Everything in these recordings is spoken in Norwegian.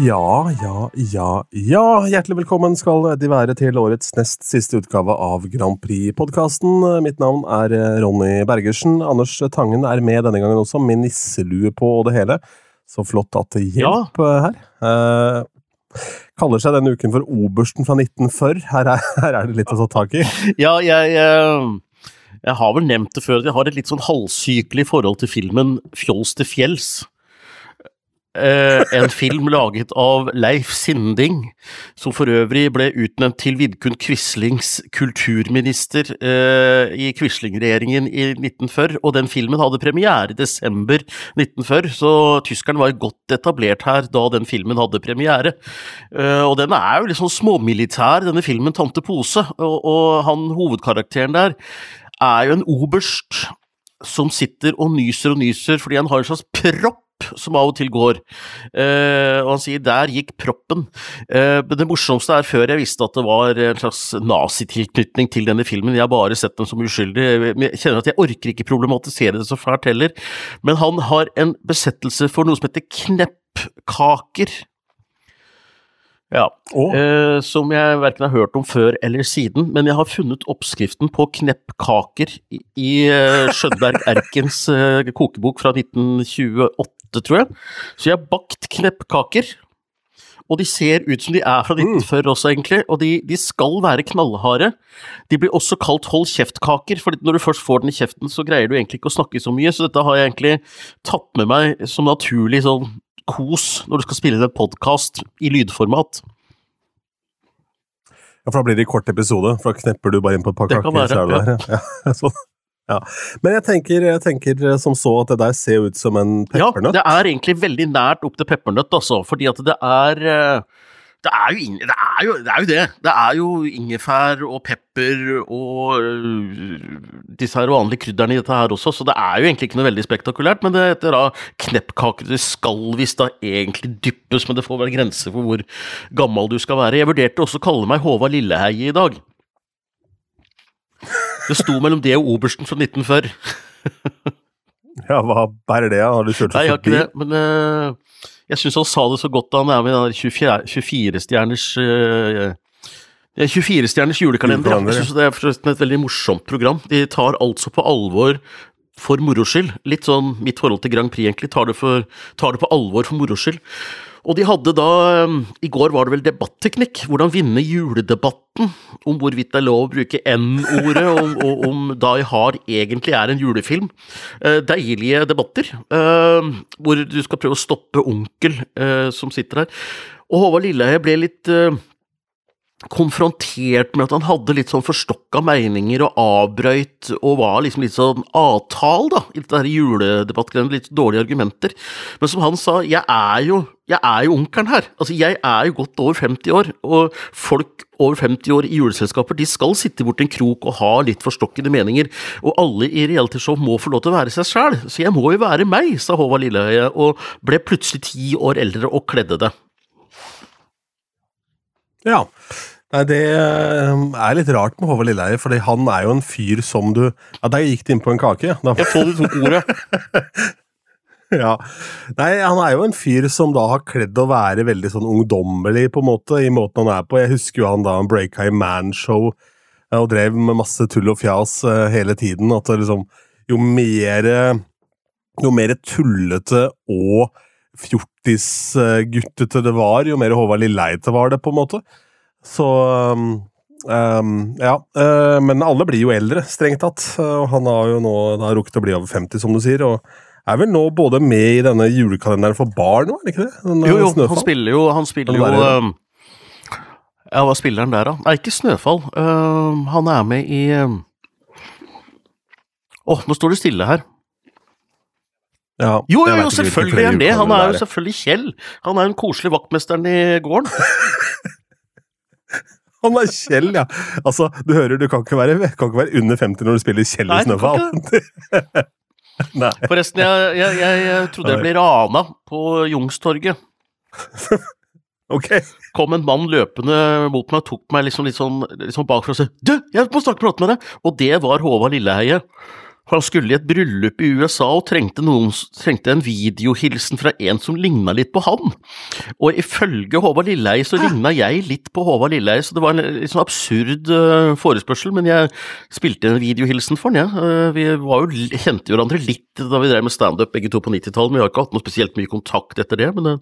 Ja, ja, ja, ja. Hjertelig velkommen skal de være til årets nest siste utgave av Grand Prix-podkasten. Mitt navn er Ronny Bergersen. Anders Tangen er med denne gangen også, med nisselue på og det hele. Så flott at det hjelp ja. her. Eh, kaller seg denne uken for Obersten fra 1940. Her er, her er det litt å ta tak i. Ja, jeg, jeg, jeg har vel nevnt det før, jeg har et litt sånn halvsykelig forhold til filmen Fjols til fjells. Eh, en film laget av Leif Sinding, som for øvrig ble utnevnt til Vidkun Quislings kulturminister eh, i Quisling-regjeringen i 1940, og den filmen hadde premiere i desember 1940, så tyskerne var godt etablert her da den filmen hadde premiere. Eh, og den er jo sånn småmilitær, denne filmen Tante Pose, og, og han hovedkarakteren der er jo en oberst som sitter og nyser og nyser fordi han har en slags propp som av og til går. Uh, og han sier 'der gikk proppen'. Uh, men det morsomste er før jeg visste at det var en slags nazitilknytning til denne filmen. Jeg har bare sett den som uskyldig. Jeg kjenner at jeg orker ikke problematisere det så fælt heller. Men han har en besettelse for noe som heter kneppkaker. Ja, oh. eh, som jeg verken har hørt om før eller siden, men jeg har funnet oppskriften på kneppkaker i, i Skjønberg Erkens kokebok fra 1928 åtte, tror jeg. Så jeg har bakt kneppkaker. Og de ser ut som de er fra 1940 mm. også, egentlig. Og de, de, skal være knallharde. De blir også kalt hold kjeft-kaker, for når du først får den i kjeften, så greier du egentlig ikke å snakke så mye. Så dette har jeg egentlig tatt med meg som naturlig sånn kos når du skal spille en podkast i lydformat. Ja, for da blir det i kort episode, for da knepper du bare inn på et par kaker. Det kan være, ja. ja. sånn. Ja. Men jeg tenker, jeg tenker, som så at det der ser ut som en peppernøtt. Ja, det er egentlig veldig nært opp til peppernøtt, altså. Fordi at det er eh, det er, jo, det, er jo, det er jo det. Det er jo ingefær og pepper og øh, disse her vanlige krydderne i dette her også, så det er jo egentlig ikke noe veldig spektakulært. Men det heter da kneppkaker. Det skal visst da egentlig dyppes, men det får være grenser for hvor gammel du skal være. Jeg vurderte også å kalle meg Håvard Lilleheie i dag. Det sto mellom det og obersten fra 1940. ja, hva bærer det av? Har du kjørt Nei, jeg har ikke det, men uh, jeg syns han sa det så godt da han er med i den 24-stjerners uh, 24-stjerners julekalender. julekalender jeg synes Det er et veldig morsomt program. De tar altså på alvor for moro skyld. Litt sånn mitt forhold til Grand Prix, egentlig. Tar det, for, tar det på alvor for moro skyld. Og de hadde da um, I går var det vel debatteknikk. Hvordan vinne juledebatten. Om hvorvidt det er lov å bruke N-ordet, og om, om Die Hard egentlig er en julefilm. Uh, deilige debatter. Uh, hvor du skal prøve å stoppe onkel uh, som sitter her. Og Håvard Lilleheie ble litt konfrontert med at han hadde litt sånn forstokka meninger og avbrøyt og var liksom litt sånn avtal, da, i dette juledebattgreiene, litt dårlige argumenter. Men som han sa, jeg er jo jeg er jo onkelen her. Altså, jeg er jo godt over 50 år, og folk over 50 år i juleselskaper de skal sitte borti en krok og ha litt forstokkede meninger, og alle i realityshow må få lov til å være seg sjæl, så jeg må jo være meg, sa Håvard Lilleheie, og ble plutselig ti år eldre og kledde det. Ja. Nei, det eh, er litt rart med Håvard Lilleheie, for han er jo en fyr som du Ja, der gikk det inn på en kake. Da. Jeg så du tok ordet. ja. Nei, han er jo en fyr som da har kledd å være veldig sånn ungdommelig, på en måte, i måten han er på. Jeg husker jo han da han breaka i Manshow og drev med masse tull og fjas uh, hele tiden. At liksom Jo mer Jo mer tullete og fjortisguttete det var, jo mer Håvard Lilleite var det, på en måte. Så um, um, Ja. Uh, men alle blir jo eldre, strengt tatt. Og han har jo nå da rukket å bli over 50, som du sier. og er vel nå både med i denne julekalenderen for barn, nå, er det ikke det? Den, jo, jo, Snøfall. han spiller jo, han spiller jo um, Ja, hva spiller han der, da? Nei, ikke Snøfall. Uh, han er med i Å, oh, nå står det stille her. Ja, jo, jo, jo selvfølgelig er han det. Han er jo selvfølgelig Kjell. Han er den koselige vaktmesteren i gården. han er Kjell, ja. Altså, du hører, du kan ikke være, kan ikke være under 50 når du spiller Kjell i Snøfall. Forresten, jeg, jeg, jeg, trodde jeg ble rana på Jungstorget. ok. Kom en mann løpende mot meg og tok meg liksom litt sånn, liksom bakfra og sa 'Du, jeg må snakke prate med deg!' Og det var Håvard Lilleheie. Han skulle i et bryllup i USA og trengte, noen, trengte en videohilsen fra en som ligna litt på han. Og ifølge Håvard Lilleheie så ligna jeg litt på Håvard Lilleheie, så det var en litt sånn absurd uh, forespørsel, men jeg spilte en videohilsen for han, jeg. Ja. Uh, vi var jo, kjente jo hverandre litt da vi drev med standup begge to på 90-tallet, men vi har ikke hatt noe spesielt mye kontakt etter det. Men,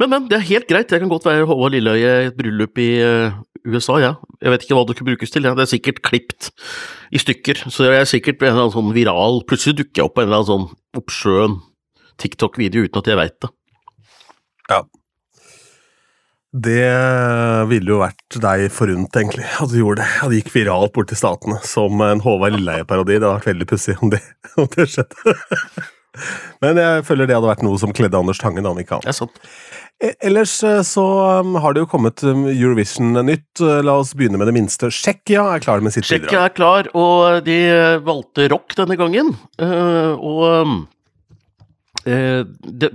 men, men, det er helt greit, jeg kan godt være Håvard Lilleheie i et bryllup i USA, ja. Jeg vet ikke hva det kunne brukes til, det er sikkert klipt i stykker. Så jeg er sikkert en eller annen sånn viral Plutselig dukker jeg opp på en eller annen sånn oppsjøen TikTok-video uten at jeg veit det. Ja. Det ville jo vært deg forunt, egentlig, at du gjorde det. At det gikk viralt bort til Statene som en Håvard Lilleheie-parodi. Det hadde vært veldig pussig om, om, det skjedde. Men jeg føler det hadde vært noe som kledde Anders Tangen, om ikke annet. E, ellers eh, så um, har det jo kommet um, Eurovision-nytt. Eh, la oss begynne med det minste. Tsjekkia er klar med sitt bidrag. Tsjekkia er klar, og de valgte rock denne gangen. Eh, og um, det,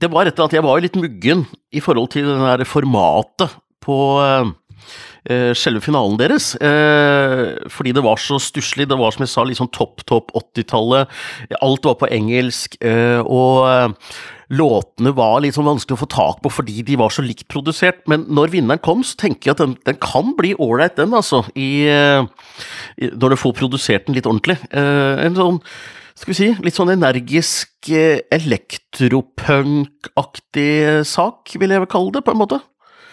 det var rett og slett at jeg var litt muggen i forhold til det der formatet på selve finalen deres. fordi det var så stusslig. Det var som jeg sa, litt sånn topp, topp 80-tallet. Alt var på engelsk. og låtene var litt sånn vanskelig å få tak på fordi de var så likt produsert, men når vinneren kom, så tenker jeg at den, den kan bli ålreit, den, altså, i, når du får produsert den litt ordentlig. En sånn skal vi si, litt sånn energisk elektropunk-aktig sak, vil jeg vel kalle det, på en måte.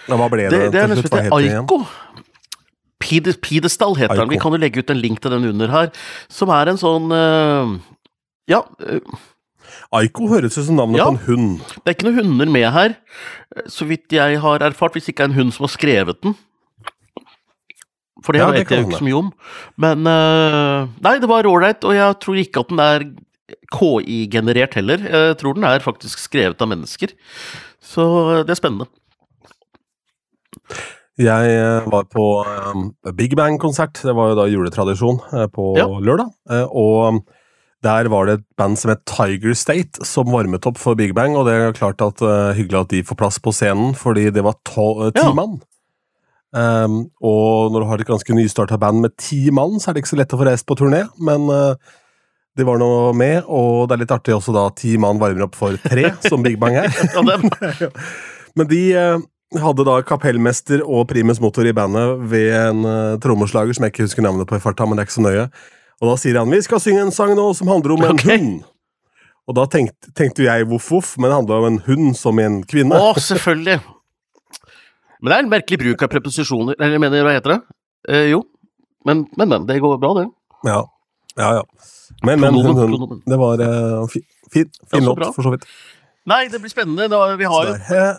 Ja, hva ble det, det, det er nesten slutt? Aiko. Pidestal heter den. Vi kan jo legge ut en link til den under her. Som er en sånn uh, Ja. Uh, Aiko høres ut som navnet ja, på en hund. Det er ikke noen hunder med her, så vidt jeg har erfart, hvis det ikke er en hund som har skrevet den. For det ja, vet jeg jo ikke så mye om. Men uh, Nei, det var ålreit, og jeg tror ikke at den er KI-generert heller. Jeg tror den er faktisk skrevet av mennesker. Så det er spennende. Jeg eh, var på um, Big Bang-konsert, det var jo da juletradisjon på ja. lørdag. Og der var det et band som het Tiger State, som varmet opp for Big Bang. Og det er klart at uh, hyggelig at de får plass på scenen, fordi det var uh, ti ja. mann. Um, og når du har et ganske nystarta band med ti mann, så er det ikke så lett å få reist på turné, men uh, de var nå med, og det er litt artig også da ti mann varmer opp for tre, som Big Bang er. men de hadde da kapellmester og primus motor i bandet ved en trommeslager som jeg ikke husker navnet på i farta, men det er ikke så nøye. Og da sier han vi skal synge en sang nå som handler om en okay. hund. Og da tenkte, tenkte jeg voff-voff, men det handla om en hund som en kvinne. Å, selvfølgelig. Men det er en merkelig bruk av preposisjoner. Eller jeg mener, hva heter det? Eh, jo. Men, men, men. Det går bra, det. Ja. Ja, ja. Men, men, hun, hun, det var uh, fin, fin, fin låt, for så vidt. Nei, det blir spennende. vi har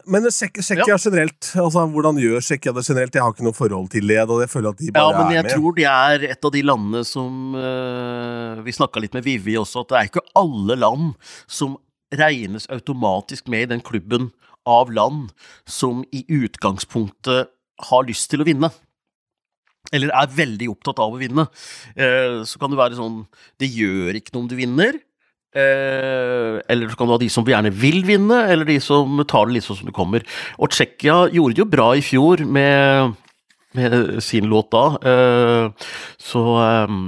men Tsjekkia ja. generelt, altså hvordan gjør Tsjekkia det generelt? Jeg har ikke noe forhold til det. og jeg føler at de bare ja, men jeg er med. tror de er et av de landene som uh, Vi snakka litt med Vivi også, at det er ikke alle land som regnes automatisk med i den klubben av land som i utgangspunktet har lyst til å vinne eller er veldig opptatt av å vinne, eh, så kan det være sånn Det gjør ikke noe om du vinner, Eh, eller så kan du ha de som gjerne vil vinne, eller de som tar det litt sånn som det kommer. Og Tsjekkia gjorde det jo bra i fjor med, med sin låt da. Eh, så eh,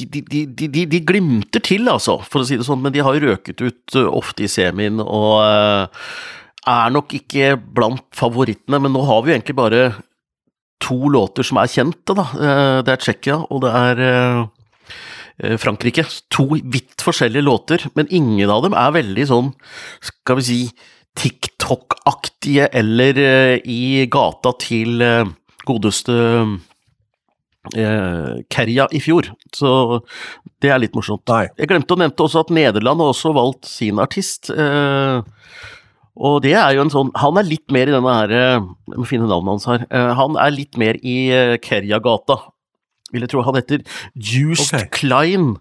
de, de, de, de, glimter til, altså, for å si det sånn, men de har jo røket ut eh, ofte i semien og eh, er nok ikke blant favorittene, men nå har vi jo egentlig bare to låter som er kjente, da. Eh, det er Tsjekkia, og det er Frankrike. To vidt forskjellige låter, men ingen av dem er veldig sånn, skal vi si, TikTok-aktige eller uh, i gata til uh, godeste Kerja i fjor. Så det er litt morsomt. Nei. Jeg glemte å nevne også at Nederland har også valgt sin artist. og det er jo en sånn Han er litt mer i denne her Jeg må finne navnet hans her. han er litt mer i Kerja-gata vil jeg tro. Han heter Just okay. Klein,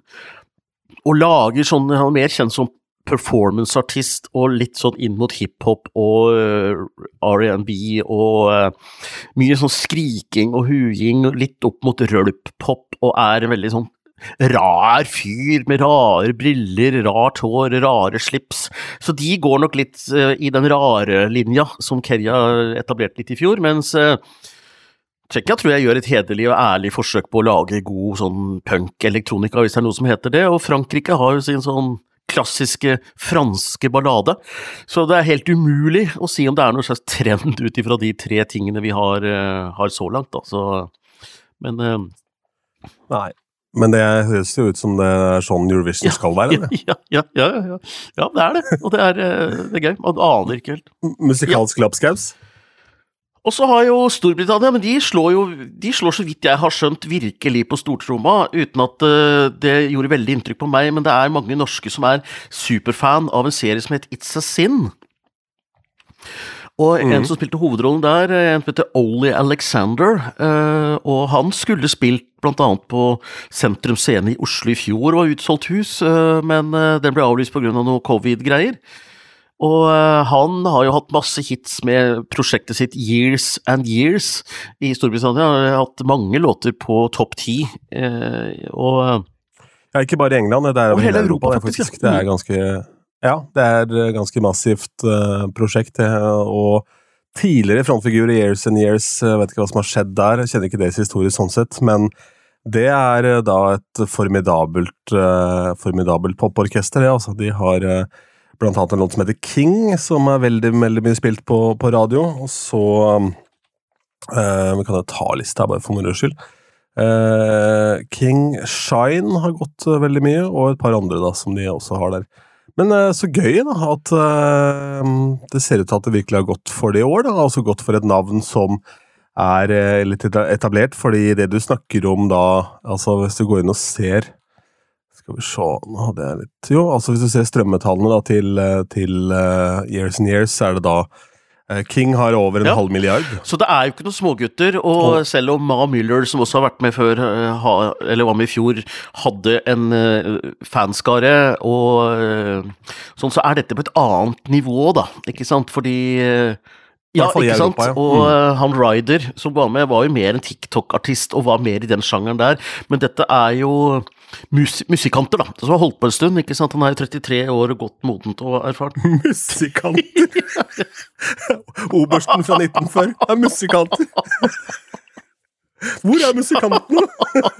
og lager sånn Han er mer kjent som performanceartist og litt sånn inn mot hiphop og uh, R&B og uh, mye sånn skriking og huing, litt opp mot rølp-pop, og er en veldig sånn rar fyr med rare briller, rart hår, rare slips. Så de går nok litt uh, i den rare linja som Kerja etablerte litt i fjor, mens uh, Tsjekkia tror jeg gjør et hederlig og ærlig forsøk på å lage god sånn punk-elektronika, hvis det er noe som heter det, og Frankrike har jo sin sånn klassiske franske ballade. Så det er helt umulig å si om det er noen slags trend ut ifra de tre tingene vi har, uh, har så langt, da. Så, men uh, Nei. Men det høres jo ut som det er sånn Eurovision ja, skal være? Eller? Ja, ja, ja, ja, ja, det er det. Og det er, eh, det er gøy. Man aner ikke helt. Musikalsk ja. lapskaus? Og så har jo Storbritannia, men de slår jo de slår så vidt jeg har skjønt virkelig på stortromma, uten at uh, det gjorde veldig inntrykk på meg, men det er mange norske som er superfan av en serie som heter It's a Sin. Og mm. en som spilte hovedrollen der, en som heter Ollie Alexander, uh, og han skulle spilt blant annet på Sentrum Scene i Oslo i fjor, var utsolgt hus, men den ble avlyst pga. Av noe covid-greier. Og uh, han har jo hatt masse hits med prosjektet sitt Years and Years i Storbritannia. Han har hatt mange låter på topp ti. Uh, og Ja, ikke bare i England, det er over hele Europa, Europa faktisk. Det er ganske Ja, det er ganske massivt uh, prosjekt. og tidligere frontfigur i Years and Years, jeg vet ikke hva som har skjedd der, jeg kjenner ikke deres historie sånn sett, men det er da et formidabelt, formidabelt poporkester, det. Altså, de har blant annet en låt som heter King, som er veldig, veldig mye spilt på, på radio. Og så uh, Vi kan jo ta lista bare for moro skyld. Uh, King Shine har gått uh, veldig mye, og et par andre da, som de også har der. Men uh, så gøy da, at det ser ut til at det virkelig har gått for det i år. da, Altså gått for et navn som er litt etablert, fordi det du snakker om da altså Hvis du går inn og ser skal vi se Nå hadde jeg litt Jo, altså hvis du ser strømmetallene da, til, eh, til uh, Years and Years, så er det da uh, King har over en ja. halv milliard. Så det er jo ikke noen smågutter, og oh. selv om Ma Müller, som også har vært med før, ha, eller var med i fjor, hadde en fanskare og sånn, så er dette på et annet nivå, da, ikke sant, fordi ja, ikke sant. Europa, ja. Og mm. han Ryder som var med, var jo mer en TikTok-artist og var mer i den sjangeren der. Men dette er jo mus musikanter, da, som har holdt på en stund. ikke sant? Han er 33 år godt modent og erfart. musikanter! Obersten fra 1940 er musikanter! Hvor er musikantene?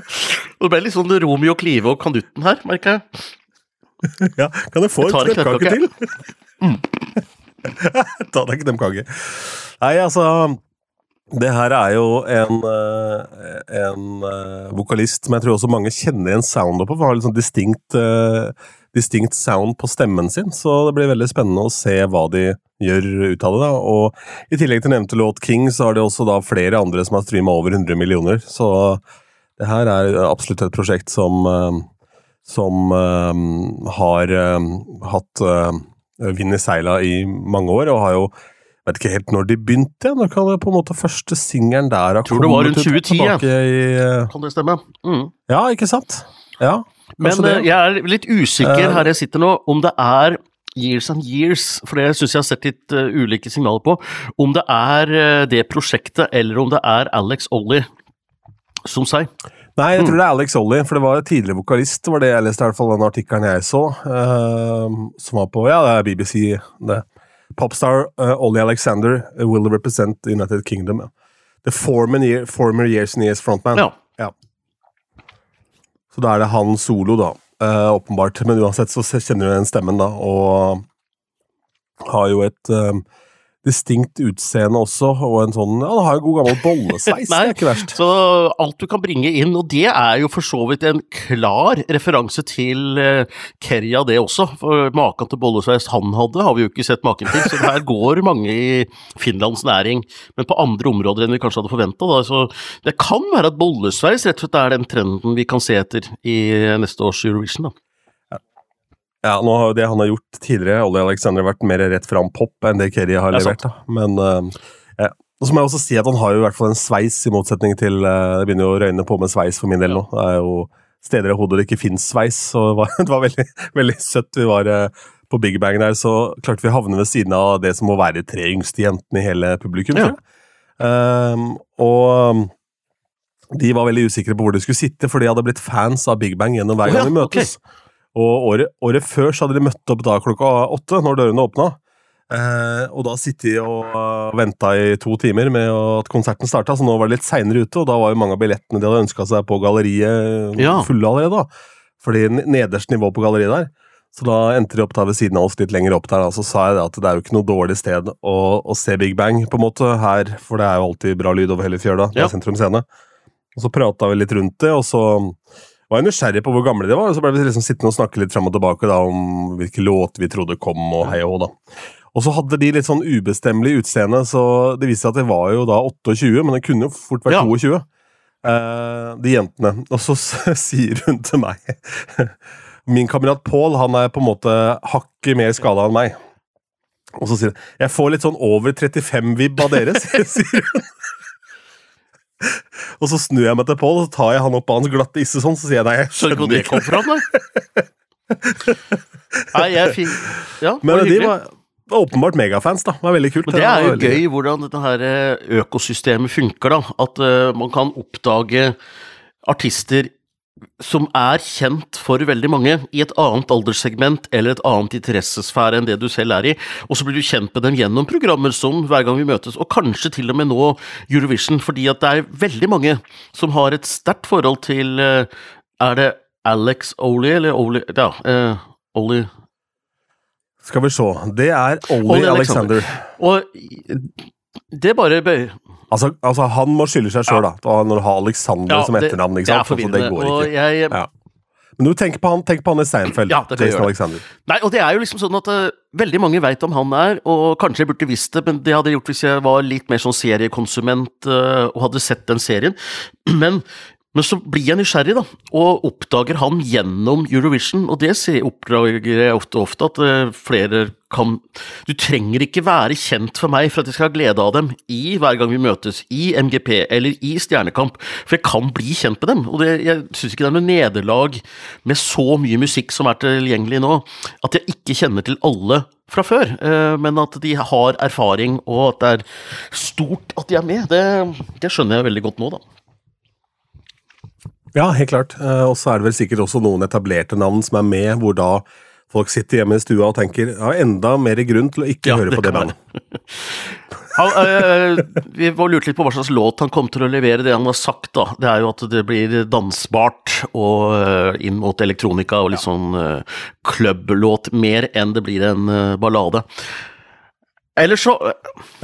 det ble litt sånn Romeo Klive og Kanutten her, merker jeg. Ja, kan jeg få en knøttkake til? Mm. Ta deg ikke dem kake. Nei, altså det her er jo en, eh, en uh, vokalist som jeg tror også mange kjenner igjen soundet på. For har litt sånn distinkt, uh, distinkt, sound på stemmen sin, så det blir veldig spennende å se hva de gjør ut av det. da. Og I tillegg til nevnte låt King, så har de også da flere andre som har streama over 100 millioner. Så det her er absolutt et prosjekt som, som har hatt vind i seila i mange år, og har jo vet ikke helt når de begynte. Når kan det på en måte første singelen der ha kommet? Tror det var rundt 2010, ja. I, uh... Kan det stemme? Mm. Ja, ikke sant? Ja, Men det. Eh, jeg er litt usikker uh... her jeg sitter nå, om det er Years and Years, for det syns jeg har sett litt uh, ulike signaler på. Om det er det prosjektet, eller om det er Alex Ollie som sier. Nei, jeg tror mm. det er Alex Ollie, for det var tidligere vokalist, var det jeg leste i hvert fall den artikkelen jeg så, uh, som var på Ja, det er BBC, det. Popstar uh, Ollie Alexander will represent United Kingdom. The former, year, former Years and Years frontman. Ja. ja. Så da er det han solo, da. Uh, åpenbart. Men uansett så kjenner du den stemmen, da, og har jo et uh, distinkt utseende også, og en sånn Ja, han har jo god gammel bollesveis, det er ikke verst. Så alt du kan bringe inn, og det er jo for så vidt en klar referanse til uh, Kerja, det også. For maken til bollesveis han hadde, har vi jo ikke sett maken til. Så her går mange i Finlands næring, men på andre områder enn vi kanskje hadde forventa. Så det kan være at bollesveis rett og slett er den trenden vi kan se etter i neste års Eurovision. da. Ja, nå har jo det han har gjort tidligere, Ollie Alexander, vært mer rett fram pop enn det Kerry har levert. da. Men uh, ja. Og så må jeg også si at han har jo i hvert fall en sveis, i motsetning til uh, Det begynner jo å røyne på med sveis for min del nå. Det er jo steder i hodet det ikke fins sveis, så det var, det var veldig, veldig, søtt. Vi var uh, på Big Bang der, så klarte vi å havne ved siden av det som må være de tre yngste jentene i hele publikum. Ja. Um, og de var veldig usikre på hvor de skulle sitte, for de hadde blitt fans av Big Bang gjennom hver gang oh, ja, vi møtes. Okay. Og året, året, før så hadde de møtt opp da klokka åtte, når dørene åpna. Eh, og da sitter de og uh, venta i to timer med at konserten starta, så nå var det litt seinere ute, og da var jo mange av billettene de hadde ønska seg på galleriet, Ja. fulle allerede. da. Fordi nederste nivå på galleriet der. Så da endte de opp da ved siden av oss litt lenger opp der, da, så sa jeg det at det er jo ikke noe dårlig sted å, å se Big Bang på en måte her, for det er jo alltid bra lyd over hele fjøla. Det Ja. er Sentrum Scene. Og så prata vi litt rundt det, og så var jeg nysgjerrig på hvor gamle de var, og så ble vi liksom sittende og snakke litt fram og tilbake da, om hvilke låter vi trodde kom, og hei og hå, da. Og så hadde de litt sånn ubestemmelig utseende, så det viste seg at det var jo da 28, men det kunne jo fort vært Ja. 22. Uh, de jentene. Og så sier hun til meg Min kamerat Pål han er på en måte hakket mer skada enn meg. Og så sier hun Jeg får litt sånn over 35-vibb av dere, sier hun. Og så snur jeg meg til Pål og så tar jeg han opp av hans glatte isse sånn, så sier jeg nei, jeg Skjønner hvor det kom fra, nei. Nei, jeg fin... Ja, Men var de var åpenbart megafans, da. Det var veldig kult. Men det er jo gøy hvordan dette her eh, økosystemet funker, da. At uh, man kan oppdage artister som er kjent for veldig mange i et annet alderssegment eller et annet interessesfære enn det du selv er i, og så blir du kjent med dem gjennom programmer som Hver gang vi møtes, og kanskje til og med nå Eurovision, fordi at det er veldig mange som har et sterkt forhold til eh, Er det Alex Oli, eller Oli Ja, eh, Oli Skal vi se. Det er Oli, Oli Alexander. Alexander. Og det bare bøy... Altså, altså, han må skylde seg sjøl, da. Når du har Alexander som det- etternavn. ikke det sant? Så det går ikke. jeg, Ja. Men du tenker på han, tenk på han i Seinfeld. Ja, det Jason. Alexander. Nei, og det er jo liksom sånn at uh, veldig mange veit om han er, og kanskje jeg burde visst det, men det hadde jeg gjort hvis jeg var litt mer sånn seriekonsument uh, og hadde sett den serien. Men, men så blir jeg nysgjerrig, da, og oppdager han gjennom Eurovision, og det oppdager jeg ofte, ofte at eh, flere kan Du trenger ikke være kjent for meg for at jeg skal ha glede av dem i Hver gang vi møtes, i MGP eller i Stjernekamp, for jeg kan bli kjent med dem. Og det, jeg syns ikke det er noe nederlag med så mye musikk som er tilgjengelig nå, at jeg ikke kjenner til alle fra før, eh, men at de har erfaring, og at det er stort at de er med. Det, det skjønner jeg veldig godt nå, da. Ja, helt klart. Eh, og så er det vel sikkert også noen etablerte navn som er med, hvor da folk sitter hjemme i stua og tenker ja, enda mer grunn til å ikke Ja, høre på det bandet. Han, øh, vi var lurt litt på hva slags låt han kom til å levere. Det han har sagt, da, det er jo at det blir dansbart og øh, inn mot elektronika og litt sånn øh, klubblåt, mer enn det blir en ballade. Ellers så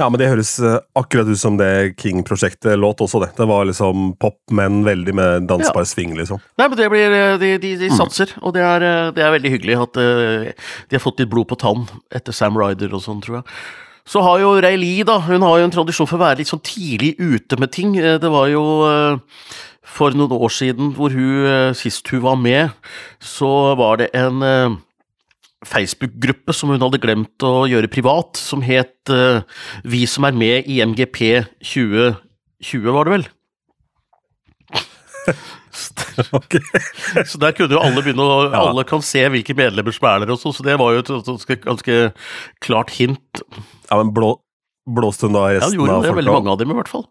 Ja, men det høres eh, akkurat ut som det King-prosjektet låt også, det. Det var liksom pop, men veldig med dansbar sving, liksom. Nei, men det blir øh, De, de, de satser, og det er, øh, det er veldig hyggelig at de har fått litt blod på tann etter Sam Ryder og sånn, tror jeg. Så har jo Ray-Lee, da, hun har jo en tradisjon for å være litt sånn tidlig ute med ting. Eh, Det var jo for noen år siden hvor hun, sist hun var med, så var det en Facebook-gruppe som hun hadde glemt å gjøre privat, som het uh, Vi som er med i MGP 2020, var det vel? Ok. Så der kunne jo alle begynne å Ja. Alle kan se hvilke medlemmer som er der også, så det var jo et ganske klart hint. Ja, men blå, blåste hun da Ja, resten det gjorde av det, veldig mange av dem i hvert fall.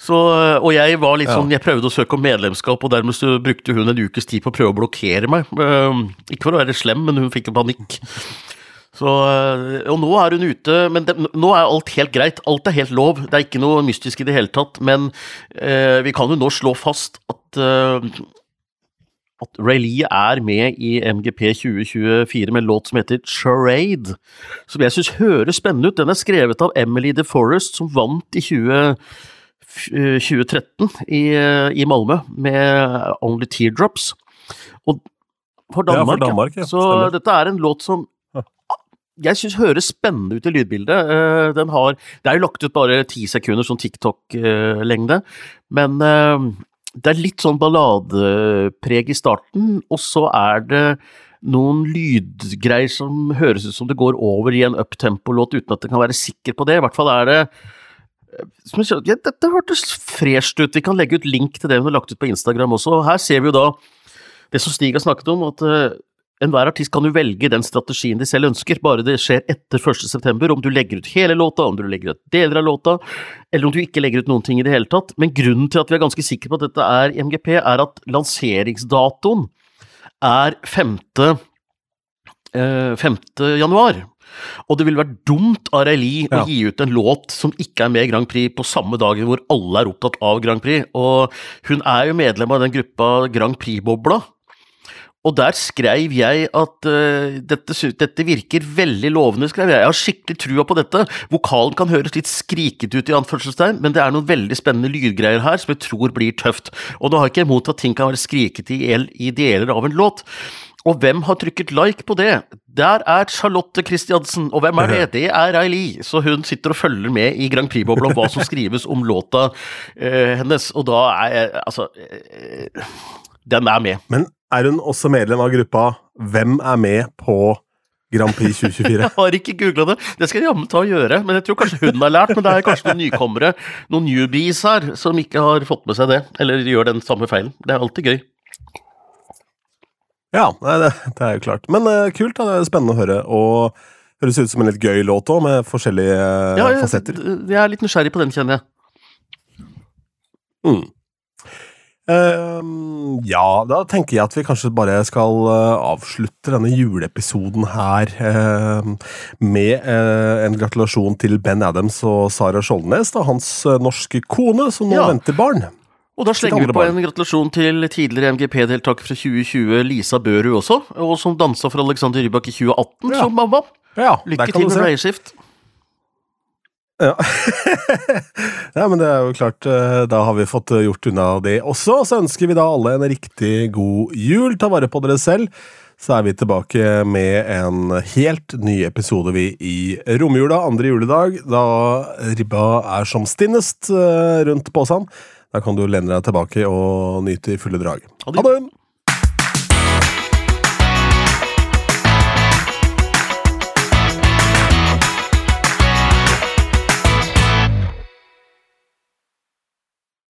Så, og jeg var litt sånn, jeg prøvde å søke om medlemskap, og dermed så brukte hun en ukes tid på å prøve å blokkere meg. Eh, Ikke for å være slem, men hun fikk en panikk. Så, eh, og nå er hun ute, men det, nå er alt helt greit. Alt er helt lov. Det er ikke noe mystisk i det hele tatt. Men eh, vi kan jo nå slå fast at eh, at Ray-Lee er med i MGP 2024 med en låt som heter Charade, som jeg syns høres spennende ut. Den er skrevet av Emily DeForest, som vant i 20, eh, 2013 i, eh, i Malmö med Only Teardrops. Og for Ja, for Danmark, Danmark, ja. Så Stemmer. dette er en låt som jeg syns høres spennende ut i lydbildet. Eh, Den har, det er jo lagt ut bare ti sekunder, sånn TikTok-lengde, men eh, det er litt sånn balladepreg i starten, og så er det noen lydgreier som høres ut som det går over i en uptempo-låt uten at en kan være sikker på det. I hvert fall er det eh, som jeg sa, ja, Dette hørtes fresht ut. Vi kan legge ut link til det hun har lagt ut på Instagram også. Her ser vi jo da det som Stig har snakket om, at eh, enhver artist kan jo velge den strategien de selv ønsker, bare det skjer etter 1.9. Om du legger ut hele låta, om du legger ut deler av låta, eller om du ikke legger ut noen ting i det hele tatt. Men grunnen til at vi er ganske sikre på at dette er MGP, er at lanseringsdatoen er 5. Eh, 5. januar. Og det ville vært dumt av Reilly Ja. å gi ut en låt som ikke er med i Grand Prix på samme dagen hvor alle er opptatt av Grand Prix. Og hun er jo medlem av den gruppa Grand Prix-bobla. Og der skrev jeg at uh, dette, dette virker veldig lovende, skrev jeg. Jeg har skikkelig trua på dette. Vokalen kan høres litt skrikete ut, i anførselstegn, men det er noen veldig spennende lydgreier her som jeg tror blir tøft. Og da har jeg ikke imot at ting kan være skrikete i, i deler av en låt. Og hvem har trykket like på det? Der er Charlotte Christiansen, og hvem er det? Det er Eili, Så hun sitter og følger med i Grand Prix-bobla om hva som skrives om låta eh, hennes, og da er jeg Altså eh, Den er med. Men er hun også medlem av gruppa Hvem er med på Grand Prix 2024? Jeg har ikke googla det. Det skal jeg jammen ta og gjøre. Men jeg tror kanskje hun har lært. Men det er kanskje noen nykommere, noen newbies her, som ikke har fått med seg det. Eller gjør den samme feilen. Det er alltid gøy. Ja, det, det er jo klart. Men uh, kult, da. Det er spennende å høre. Og høres ut som en litt gøy låt òg, med forskjellige uh, Ja, jeg, fasetter. jeg er litt nysgjerrig på den, kjenner jeg. Mm. Ehm, ja, da tenker jeg at vi kanskje bare skal uh, avslutte denne juleepisoden her uh, med eh, en gratulasjon til Ben Adams og Sara Skjoldnes, da, hans eh, norske kone, som nå Ja. venter barn. Og da slenger vi på barn. en gratulasjon til tidligere MGP-deltaker fra 2020, Lisa Børud også, og som dansa for Alexander Rybak i 2018 Ja. som mamma. Ja, Lykke til med bleieskift. Ja. ja, men det er jo klart, eh, da har vi fått eh, gjort unna det også. Så ønsker vi da alle en riktig god jul. Ta vare på dere selv. Så er vi tilbake med en helt ny episode vi i romjula, andre juledag, da ribba er som stinnest eh, rundt påsen. Da kan du lene deg tilbake og nyte i fulle drag. Ha det!